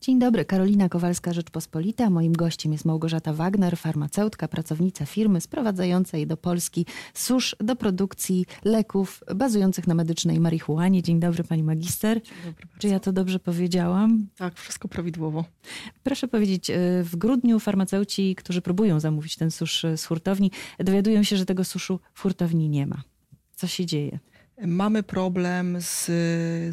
Dzień dobry, Karolina Kowalska, Rzeczpospolita. Moim gościem jest Małgorzata Wagner, farmaceutka, pracownica firmy sprowadzającej do Polski susz do produkcji leków bazujących na medycznej marihuanie. Dzień dobry, pani magister. Dobry Czy ja to dobrze powiedziałam? Tak, wszystko prawidłowo. Proszę powiedzieć, y, w grudniu farmaceuci, którzy próbują zamówić ten susz z hurtowni, dowiadują się, że tego suszu w hurtowni nie ma. Co się dzieje? Mamy problem z,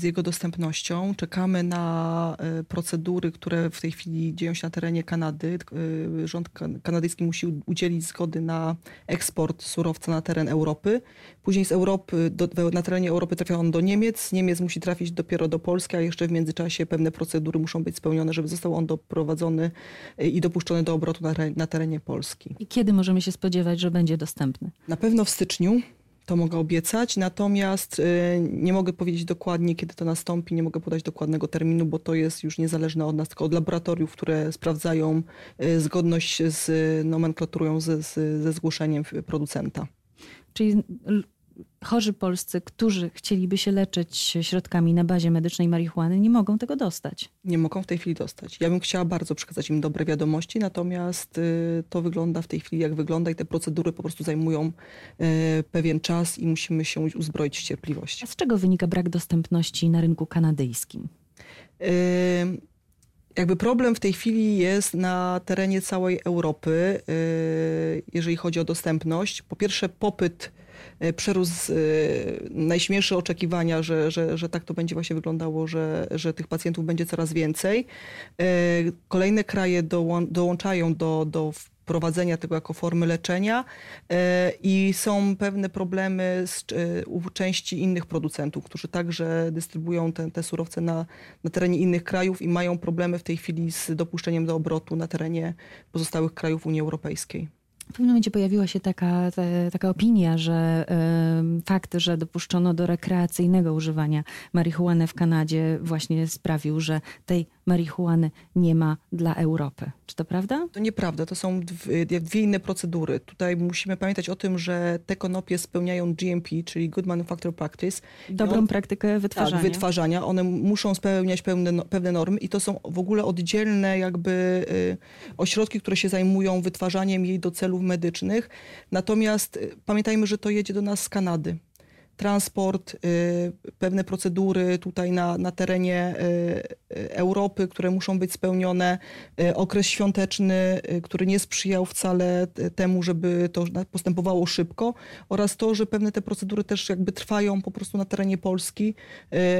z jego dostępnością. Czekamy na e, procedury, które w tej chwili dzieją się na terenie Kanady. E, Rząd kan- kanadyjski musi udzielić zgody na eksport surowca na teren Europy. Później z Europy, do, na terenie Europy trafia on do Niemiec. Niemiec musi trafić dopiero do Polski, a jeszcze w międzyczasie pewne procedury muszą być spełnione, żeby został on doprowadzony e, i dopuszczony do obrotu na, na terenie Polski. I kiedy możemy się spodziewać, że będzie dostępny? Na pewno w styczniu. To mogę obiecać, natomiast y, nie mogę powiedzieć dokładnie, kiedy to nastąpi, nie mogę podać dokładnego terminu, bo to jest już niezależne od nas, tylko od laboratoriów, które sprawdzają y, zgodność z nomenklaturą, ze, ze zgłoszeniem producenta. Czyli chorzy polscy, którzy chcieliby się leczyć środkami na bazie medycznej marihuany, nie mogą tego dostać. Nie mogą w tej chwili dostać. Ja bym chciała bardzo przekazać im dobre wiadomości, natomiast y, to wygląda w tej chwili jak wygląda i te procedury po prostu zajmują y, pewien czas i musimy się uzbroić w cierpliwość. A z czego wynika brak dostępności na rynku kanadyjskim? Ym, Jakby problem w tej chwili jest na terenie całej Europy, jeżeli chodzi o dostępność. Po pierwsze, popyt przerósł yy, najśmielsze oczekiwania, że, że, że tak to będzie właśnie wyglądało, że, że tych pacjentów będzie coraz więcej. Yy, Kolejne kraje dołą- dołączają do, do wprowadzenia tego jako formy leczenia e, i są pewne problemy z, e, u części innych producentów, którzy także dystrybuują te, te surowce na, na terenie innych krajów i mają problemy w tej chwili z dopuszczeniem do obrotu na terenie pozostałych krajów Unii Europejskiej. W pewnym momencie pojawiła się taka, taka opinia, że fakt, że dopuszczono do rekreacyjnego używania marihuany w Kanadzie właśnie sprawił, że tej marihuany nie ma dla Europy. Czy to prawda? To nieprawda, to są dwie, dwie inne procedury. Tutaj musimy pamiętać o tym, że te konopie spełniają GMP, czyli Good Manufacturing Practice. Dobrą on- praktykę wytwarzania. Tak, wytwarzania. One muszą spełniać pewne, no- pewne normy i to są w ogóle oddzielne jakby y, ośrodki, które się zajmują wytwarzaniem jej do celów medycznych. Natomiast y, pamiętajmy, że to jedzie do nas z Kanady. Transport, y, pewne procedury tutaj na, na terenie y, y, Europy, które muszą być spełnione, okres świąteczny, który nie sprzyjał wcale temu, żeby to postępowało szybko oraz to, że pewne te procedury też jakby trwają po prostu na terenie Polski,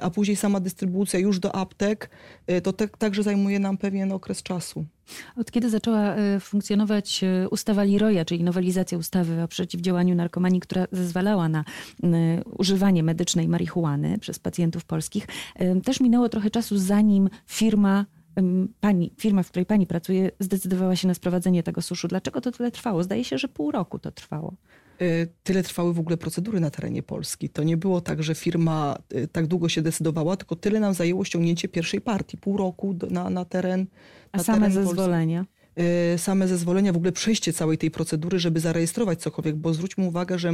a później sama dystrybucja już do aptek, to tak, także zajmuje nam pewien okres czasu. Od kiedy zaczęła e, funkcjonować e, ustawa Leroya, czyli nowelizacja ustawy o przeciwdziałaniu narkomanii, która zezwalała na m, używanie medycznej marihuany przez pacjentów polskich, e, też minęło trochę czasu, zanim firma Pani, firma, w której pani pracuje, zdecydowała się na sprowadzenie tego suszu. Dlaczego to tyle trwało? Zdaje się, że pół roku to trwało. Y, Tyle trwały w ogóle procedury na terenie Polski. To nie było tak, że firma y, tak długo się decydowała, tylko tyle nam zajęło ściągnięcie pierwszej partii, pół roku na, na teren. A na same teren zezwolenia? y, same zezwolenia, w ogóle przejście całej tej procedury, żeby zarejestrować cokolwiek, bo zwróćmy uwagę, że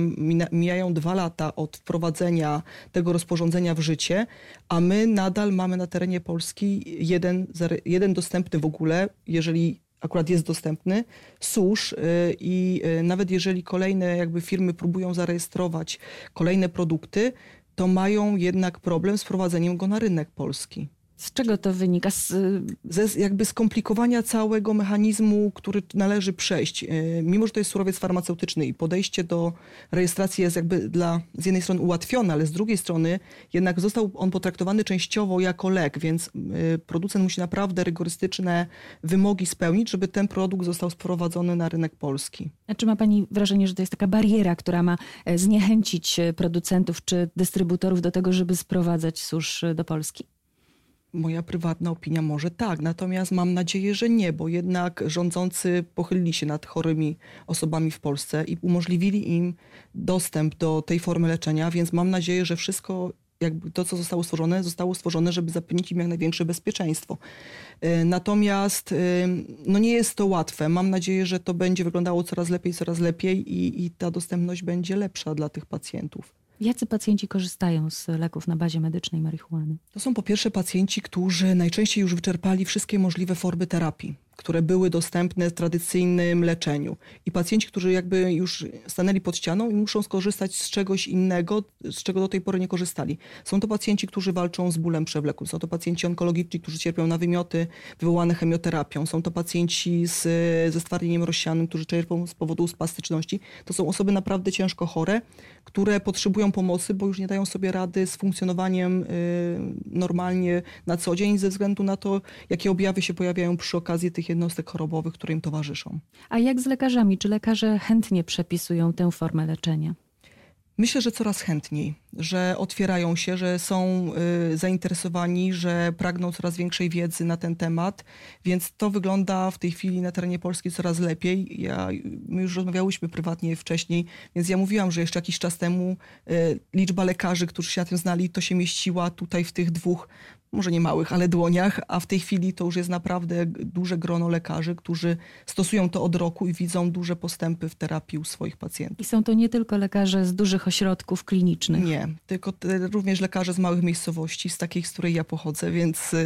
mijają dwa lata od wprowadzenia tego rozporządzenia w życie, a my nadal mamy na terenie Polski jeden, jeden dostępny w ogóle, jeżeli akurat jest dostępny, susz y, i y, nawet jeżeli kolejne jakby firmy próbują zarejestrować kolejne produkty, to mają jednak problem z wprowadzeniem go na rynek polski Z czego to wynika? Z, ze jakby skomplikowania całego mechanizmu, który należy przejść. Yy, Mimo, że to jest surowiec farmaceutyczny i podejście do rejestracji jest jakby dla z jednej strony ułatwione, ale z drugiej strony jednak został on potraktowany częściowo jako lek, więc yy, producent musi naprawdę rygorystyczne wymogi spełnić, żeby ten produkt został sprowadzony na rynek polski. A czy ma Pani wrażenie, że to jest taka bariera, która ma e, zniechęcić e, producentów czy dystrybutorów do tego, żeby sprowadzać susz e, do Polski? Moja prywatna opinia może tak, natomiast mam nadzieję, że nie, bo jednak rządzący pochylili się nad chorymi osobami w Polsce i umożliwili im dostęp do tej formy leczenia, więc mam nadzieję, że wszystko jakby to, co zostało stworzone, zostało stworzone, żeby zapewnić im jak największe bezpieczeństwo. Y, Natomiast y, no nie jest to łatwe. Mam nadzieję, że to będzie wyglądało coraz lepiej, coraz lepiej i, i ta dostępność będzie lepsza dla tych pacjentów. Jacy pacjenci korzystają z leków na bazie medycznej marihuany? To są po pierwsze pacjenci, którzy najczęściej już wyczerpali wszystkie możliwe formy terapii które były dostępne w tradycyjnym leczeniu. I pacjenci, którzy jakby już stanęli pod ścianą i muszą skorzystać z czegoś innego, z czego do tej pory nie korzystali. Są to pacjenci, którzy walczą z bólem przewlekłym. Są to pacjenci onkologiczni, którzy cierpią na wymioty wywołane chemioterapią. Są to pacjenci z, ze stwardnieniem rozsianym, którzy cierpią z powodu spastyczności. To są osoby naprawdę ciężko chore, które potrzebują pomocy, bo już nie dają sobie rady z funkcjonowaniem y, normalnie na co dzień ze względu na to, jakie objawy się pojawiają przy okazji tych jednostek chorobowych, które im towarzyszą. A jak z lekarzami? Czy lekarze chętnie przepisują tę formę leczenia? Myślę, że coraz chętniej, że otwierają się, że są y, zainteresowani, że pragną coraz większej wiedzy na ten temat, więc to wygląda w tej chwili na terenie Polski coraz lepiej. Ja, my już rozmawiałyśmy prywatnie wcześniej, więc ja mówiłam, że jeszcze jakiś czas temu y, liczba lekarzy, którzy się na tym znali, to się mieściła tutaj w tych dwóch może nie małych, ale dłoniach, a w tej chwili to już jest naprawdę duże grono lekarzy, którzy stosują to od roku i widzą duże postępy w terapii u swoich pacjentów. I są to nie tylko lekarze z dużych ośrodków klinicznych. Nie, tylko te, również lekarze z małych miejscowości, z takich, z której ja pochodzę, więc yy,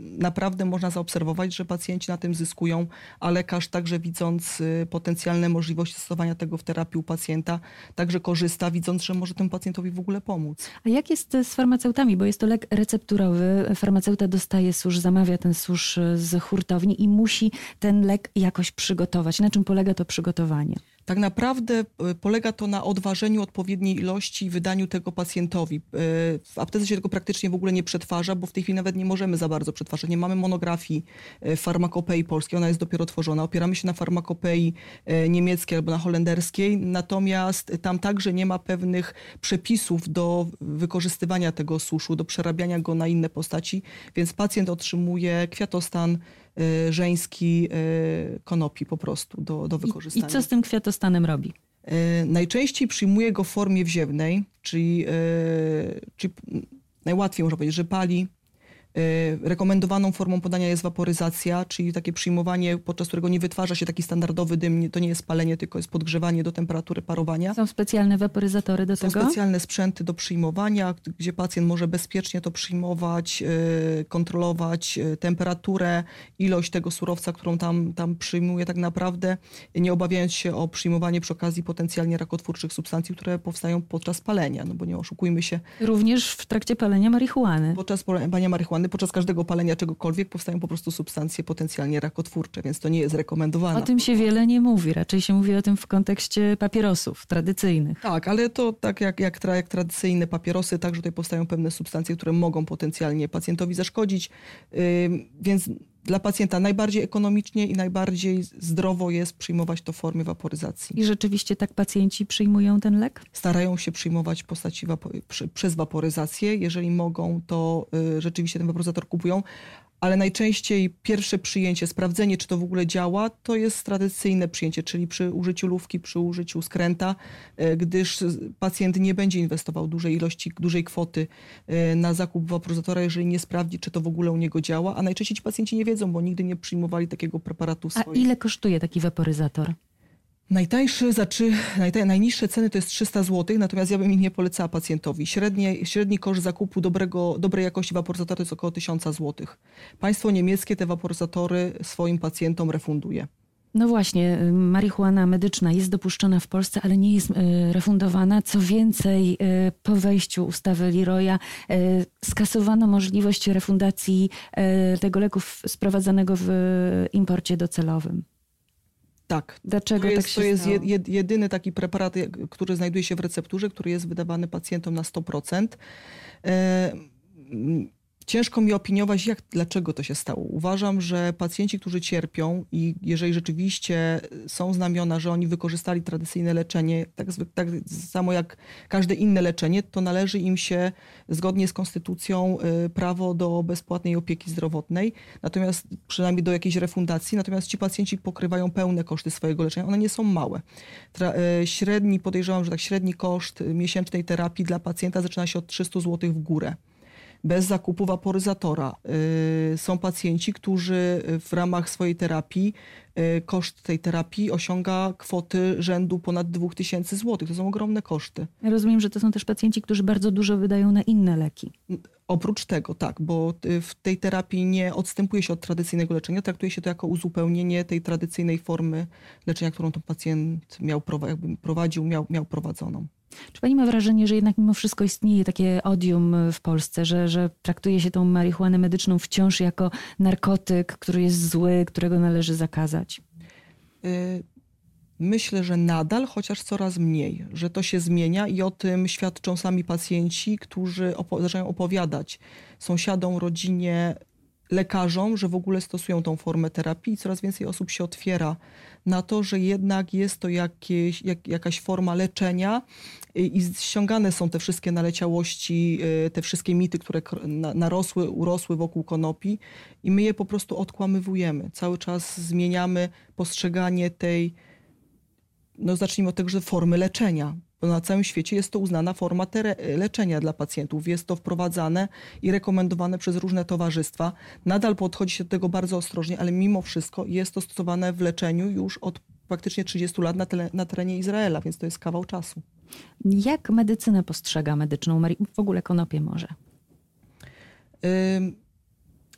naprawdę można zaobserwować, że pacjenci na tym zyskują, a lekarz także widząc yy, potencjalne możliwości stosowania tego w terapii u pacjenta, także korzysta, widząc, że może temu pacjentowi w ogóle pomóc. A jak jest z farmaceutami, bo jest to lek recepturowy, farmaceuta dostaje susz, zamawia ten susz z hurtowni i musi ten lek jakoś przygotować. Na czym polega to przygotowanie? Tak naprawdę e, polega to na odważeniu odpowiedniej ilości i wydaniu tego pacjentowi. E, w aptece się tego praktycznie w ogóle nie przetwarza, bo w tej chwili nawet nie możemy za bardzo przetwarzać. Nie mamy monografii e, farmakopei polskiej, ona jest dopiero tworzona. Opieramy się na farmakopei niemieckiej albo na holenderskiej, natomiast tam także nie ma pewnych przepisów do wykorzystywania tego suszu, do przerabiania go na inne postaci, więc pacjent otrzymuje kwiatostan, żeński y, konopi po prostu do, do wykorzystania. I, I co z tym kwiatostanem robi? Y, najczęściej przyjmuje go w formie wziewnej, czyli, czyli najłatwiej można powiedzieć, że pali, Y, rekomendowaną formą podania jest waporyzacja, czyli takie przyjmowanie, podczas którego nie wytwarza się taki standardowy dym. To nie jest palenie, tylko jest podgrzewanie do temperatury parowania. Są specjalne waporyzatory do Są tego? Są specjalne sprzęty do przyjmowania, gdzie pacjent może bezpiecznie to przyjmować, y, kontrolować y, temperaturę, ilość tego surowca, którą tam, tam przyjmuje tak naprawdę, nie obawiając się o przyjmowanie przy okazji potencjalnie rakotwórczych substancji, które powstają podczas palenia, no bo nie oszukujmy się. Również w trakcie palenia marihuany. Podczas palenia marihuany podczas każdego palenia czegokolwiek powstają po prostu substancje potencjalnie rakotwórcze, więc to nie jest rekomendowane. O tym się wiele nie mówi, raczej się mówi o tym w kontekście papierosów tradycyjnych. Tak, ale to tak jak, jak, jak tradycyjne papierosy, także tutaj powstają pewne substancje, które mogą potencjalnie pacjentowi zaszkodzić, yy, więc dla pacjenta najbardziej ekonomicznie i najbardziej zdrowo jest przyjmować to w formie waporyzacji. I rzeczywiście tak pacjenci przyjmują ten lek? Starają się przyjmować w postaci wapo- przy, przez waporyzację. Jeżeli mogą, to y, rzeczywiście ten waporyzator kupują, ale najczęściej pierwsze przyjęcie, sprawdzenie, czy to w ogóle działa, to jest tradycyjne przyjęcie, czyli przy użyciu lówki, przy użyciu skręta, e, gdyż pacjent nie będzie inwestował dużej ilości, dużej kwoty e, na zakup waporyzatora, jeżeli nie sprawdzi, czy to w ogóle u niego działa, a najczęściej ci pacjenci nie wiedzą, bo nigdy nie przyjmowali takiego preparatu w swoich. A ile kosztuje taki waporyzator? Najtańszy, znaczy, najniższe ceny to jest 300 zł, natomiast ja bym ich nie polecała pacjentowi. Średnie, średni koszt zakupu dobrego, dobrej jakości waporyzatora to jest około 1000 zł. Państwo niemieckie te waporyzatory swoim pacjentom refunduje. No właśnie, y, marihuana medyczna jest dopuszczona w Polsce, ale nie jest y, refundowana. Co więcej, y, po wejściu ustawy Leroya skasowano możliwość refundacji tego leku sprowadzanego w imporcie docelowym. Tak. Dlaczego to jest, tak się To jest jedyny taki preparat, który znajduje się w recepturze, który jest wydawany pacjentom na 100%. E, Ciężko mi opiniować, jak, dlaczego to się stało. Uważam, że pacjenci, którzy cierpią i jeżeli rzeczywiście są znamiona, że oni wykorzystali tradycyjne leczenie, tak, tak samo jak każde inne leczenie, to należy im się zgodnie z konstytucją y, prawo do bezpłatnej opieki zdrowotnej, natomiast przynajmniej do jakiejś refundacji, natomiast ci pacjenci pokrywają pełne koszty swojego leczenia. One nie są małe. Tra y, średni, podejrzewam, że tak średni koszt miesięcznej terapii dla pacjenta zaczyna się od 300 zł w górę. Bez zakupu waporyzatora. Y, są pacjenci, którzy w ramach swojej terapii, y, koszt tej terapii osiąga kwoty rzędu ponad 2000 zł. To są ogromne koszty. Ja rozumiem, że to są też pacjenci, którzy bardzo dużo wydają na inne leki. Oprócz tego, tak, bo w tej terapii nie odstępuje się od tradycyjnego leczenia, traktuje się to jako uzupełnienie tej tradycyjnej formy leczenia, którą ten pacjent miał, prowadził, miał, miał prowadzoną. Czy pani ma wrażenie, że jednak mimo wszystko istnieje takie odium w Polsce, że, że traktuje się tą marihuanę medyczną wciąż jako narkotyk, który jest zły, którego należy zakazać? Y, myślę, że nadal, chociaż coraz mniej, że to się zmienia i o tym świadczą sami pacjenci, którzy opo zaczynają opowiadać sąsiadom, rodzinie, lekarzom, że w ogóle stosują tą formę terapii i coraz więcej osób się otwiera na to, że jednak jest to jakieś, jak, jakaś forma leczenia i, i ściągane są te wszystkie naleciałości, y, te wszystkie mity, które narosły, urosły wokół konopi i my je po prostu odkłamywujemy. Cały czas zmieniamy postrzeganie tej, no zacznijmy od tego, że formy leczenia bo na całym świecie jest to uznana forma leczenia dla pacjentów. Jest to wprowadzane i rekomendowane przez różne towarzystwa. Nadal podchodzi się do tego bardzo ostrożnie, ale mimo wszystko jest to stosowane w leczeniu już od praktycznie 30 lat na, tele, na terenie Izraela, więc to jest kawał czasu. Jak medycynę postrzega medyczną, w ogóle konopie może?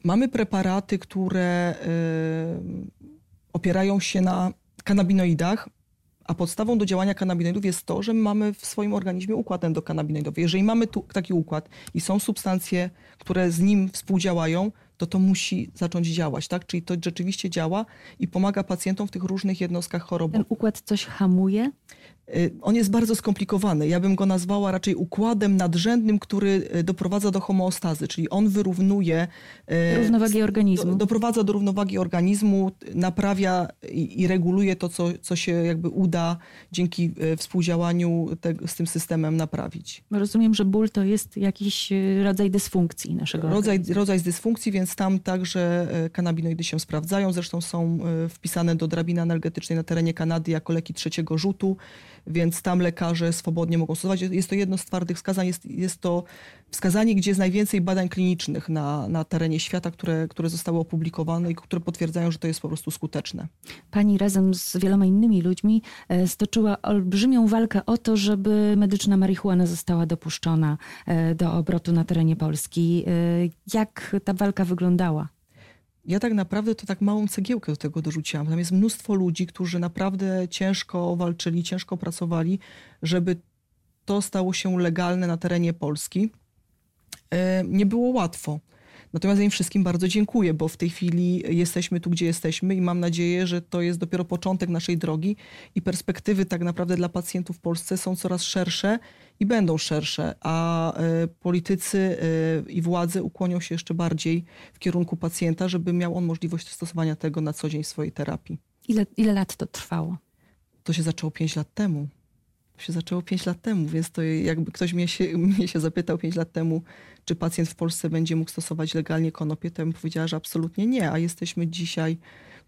mamy preparaty, które opierają się na kanabinoidach, a podstawą do działania kanabinoidów jest to, że mamy w swoim organizmie układ endokannabinoidowy. Jeżeli mamy tu taki układ i są substancje, które z nim współdziałają, to to musi zacząć działać, tak? Czyli to rzeczywiście działa i pomaga pacjentom w tych różnych jednostkach chorobowych. Ten układ coś hamuje? Y, on jest bardzo skomplikowany. Ja bym go nazwała raczej układem nadrzędnym, który y, doprowadza do homeostazy, czyli on wyrównuje. Y, równowagi organizmu. Do, doprowadza do równowagi organizmu, naprawia i, i, reguluje to, co, co się jakby uda dzięki współdziałaniu te, z tym systemem naprawić. Rozumiem, że ból to jest jakiś rodzaj dysfunkcji naszego rodzaj, organizmu. Rodzaj dysfunkcji, więc tam także kanabinoidy się sprawdzają. Zresztą są wpisane do drabiny energetycznej na terenie Kanady jako leki trzeciego rzutu więc tam lekarze swobodnie mogą stosować. Jest to jedno z twardych wskazań, jest, jest to wskazanie, gdzie jest najwięcej badań klinicznych na, na terenie świata, które, które zostały opublikowane i które potwierdzają, że to jest po prostu skuteczne. Pani razem z wieloma innymi ludźmi e, stoczyła olbrzymią walkę o to, żeby medyczna marihuana została dopuszczona e, do obrotu na terenie Polski. E, jak ta walka wyglądała? Ja tak naprawdę to tak małą cegiełkę do tego dorzuciłam. Tam jest mnóstwo ludzi, którzy naprawdę ciężko walczyli, ciężko pracowali, żeby to stało się legalne na terenie Polski. E, nie było łatwo. Natomiast ja im wszystkim bardzo dziękuję, bo w tej chwili jesteśmy tu, gdzie jesteśmy i mam nadzieję, że to jest dopiero początek naszej drogi i perspektywy tak naprawdę dla pacjentów w Polsce są coraz szersze i będą szersze, a e, politycy e, i władze ukłonią się jeszcze bardziej w kierunku pacjenta, żeby miał on możliwość stosowania tego na co dzień w swojej terapii. Ile, ile lat to trwało? To się zaczęło 5 lat temu. To się zaczęło 5 lat temu, więc to jakby ktoś mnie się, mnie się zapytał 5 lat temu, czy pacjent w Polsce będzie mógł stosować legalnie konopie, to ja bym powiedziała, że absolutnie nie, a jesteśmy dzisiaj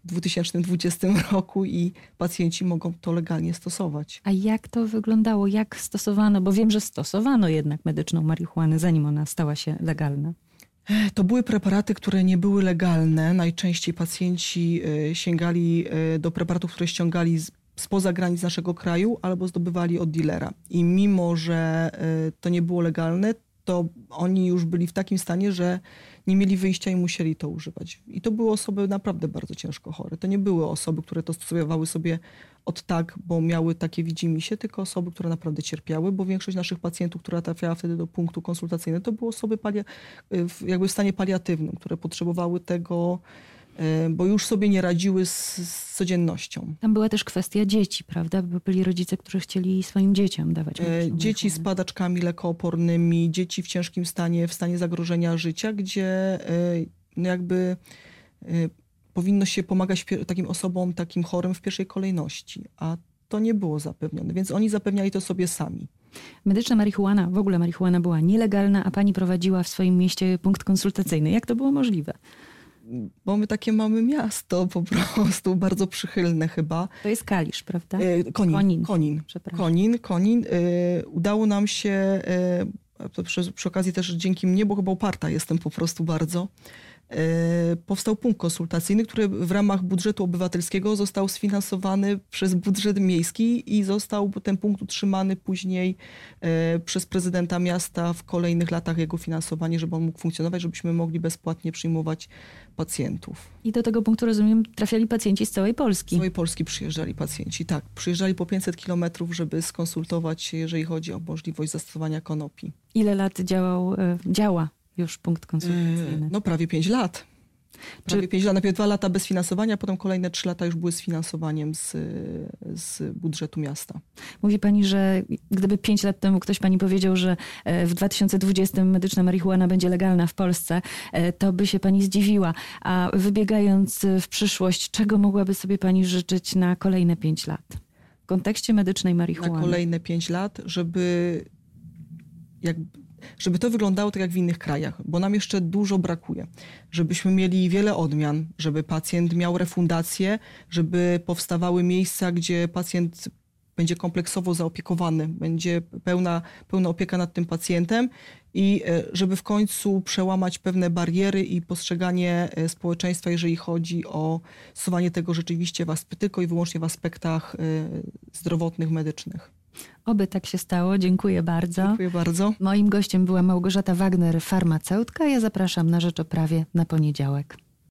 w 2020 roku i pacjenci mogą to legalnie stosować. A jak to wyglądało? Jak stosowano? Bo wiem, że stosowano jednak medyczną marihuanę, zanim ona stała się legalna. To były preparaty, które nie były legalne. Najczęściej pacjenci e, sięgali e, do preparatów, które ściągali spoza granic naszego kraju albo zdobywali od dealera. I mimo, że e, to nie było legalne, to oni już byli w takim stanie, że nie mieli wyjścia i musieli to używać. I to były osoby naprawdę bardzo ciężko chore. To nie były osoby, które to stosowały sobie od tak, bo miały takie widzimisię, tylko osoby, które naprawdę cierpiały, bo większość naszych pacjentów, która trafiała wtedy do punktu konsultacyjnego, to były osoby jakby w stanie paliatywnym, które potrzebowały tego bo już sobie nie radziły z, z, codziennością. Tam była też kwestia dzieci, prawda? Bo byli rodzice, którzy chcieli swoim dzieciom dawać. E, dzieci z padaczkami lekoopornymi, dzieci w ciężkim stanie, w stanie zagrożenia życia, gdzie e, no jakby powinno się pomagać takim osobom, takim chorym w pierwszej kolejności, a to nie było zapewnione, więc oni zapewniali to sobie sami. Medyczna marihuana, w ogóle marihuana była nielegalna, a pani prowadziła w swoim mieście punkt konsultacyjny. Jak to było możliwe? Bo my takie mamy miasto po prostu, bardzo przychylne chyba. To jest Kalisz, prawda? E, Konin. Konin. Konin. Konin. Konin. E, udało nam się e, przy, przy okazji też dzięki mnie, bo chyba uparta jestem po prostu bardzo, powstał punkt konsultacyjny, który w ramach budżetu obywatelskiego został sfinansowany przez budżet miejski i został ten punkt utrzymany później e, przez prezydenta miasta w kolejnych latach jego finansowanie, żeby on mógł funkcjonować, żebyśmy mogli bezpłatnie przyjmować pacjentów. I do tego punktu, rozumiem, trafiali pacjenci z całej Polski. Z całej Polski przyjeżdżali pacjenci, tak. Przyjeżdżali po 500 kilometrów, żeby skonsultować się, jeżeli chodzi o możliwość zastosowania konopi. Ile lat działał, e, działa już punkt E, konsultacyjny? No prawie 5 lat. Prawie Czy- 5 lat, najpierw dwa lata bez finansowania, potem kolejne 3 lata już były z finansowaniem z, z budżetu miasta. Mówi pani, że gdyby pięć lat temu ktoś pani powiedział, że e, w 2020 medyczna marihuana będzie legalna w Polsce, e, to by się pani zdziwiła. A wybiegając e, w przyszłość, czego mogłaby sobie pani życzyć na kolejne pięć lat? W kontekście medycznej Na marihuany. kolejne 5 lat, żeby, jak, żeby to wyglądało tak jak w innych krajach, bo nam jeszcze dużo brakuje. Żebyśmy mieli wiele odmian, żeby pacjent miał refundację, żeby powstawały miejsca, gdzie pacjent będzie kompleksowo zaopiekowany, będzie pełna, pełna opieka nad tym pacjentem i e, żeby w końcu przełamać pewne bariery i postrzeganie e, społeczeństwa, jeżeli chodzi o stosowanie tego rzeczywiście w tylko i wyłącznie w aspektach e, zdrowotnych, medycznych. Oby tak się stało. Dziękuję bardzo. Dziękuję bardzo. Moim gościem była Małgorzata Wagner, farmaceutka. Ja zapraszam na Rzecz o Prawie na poniedziałek.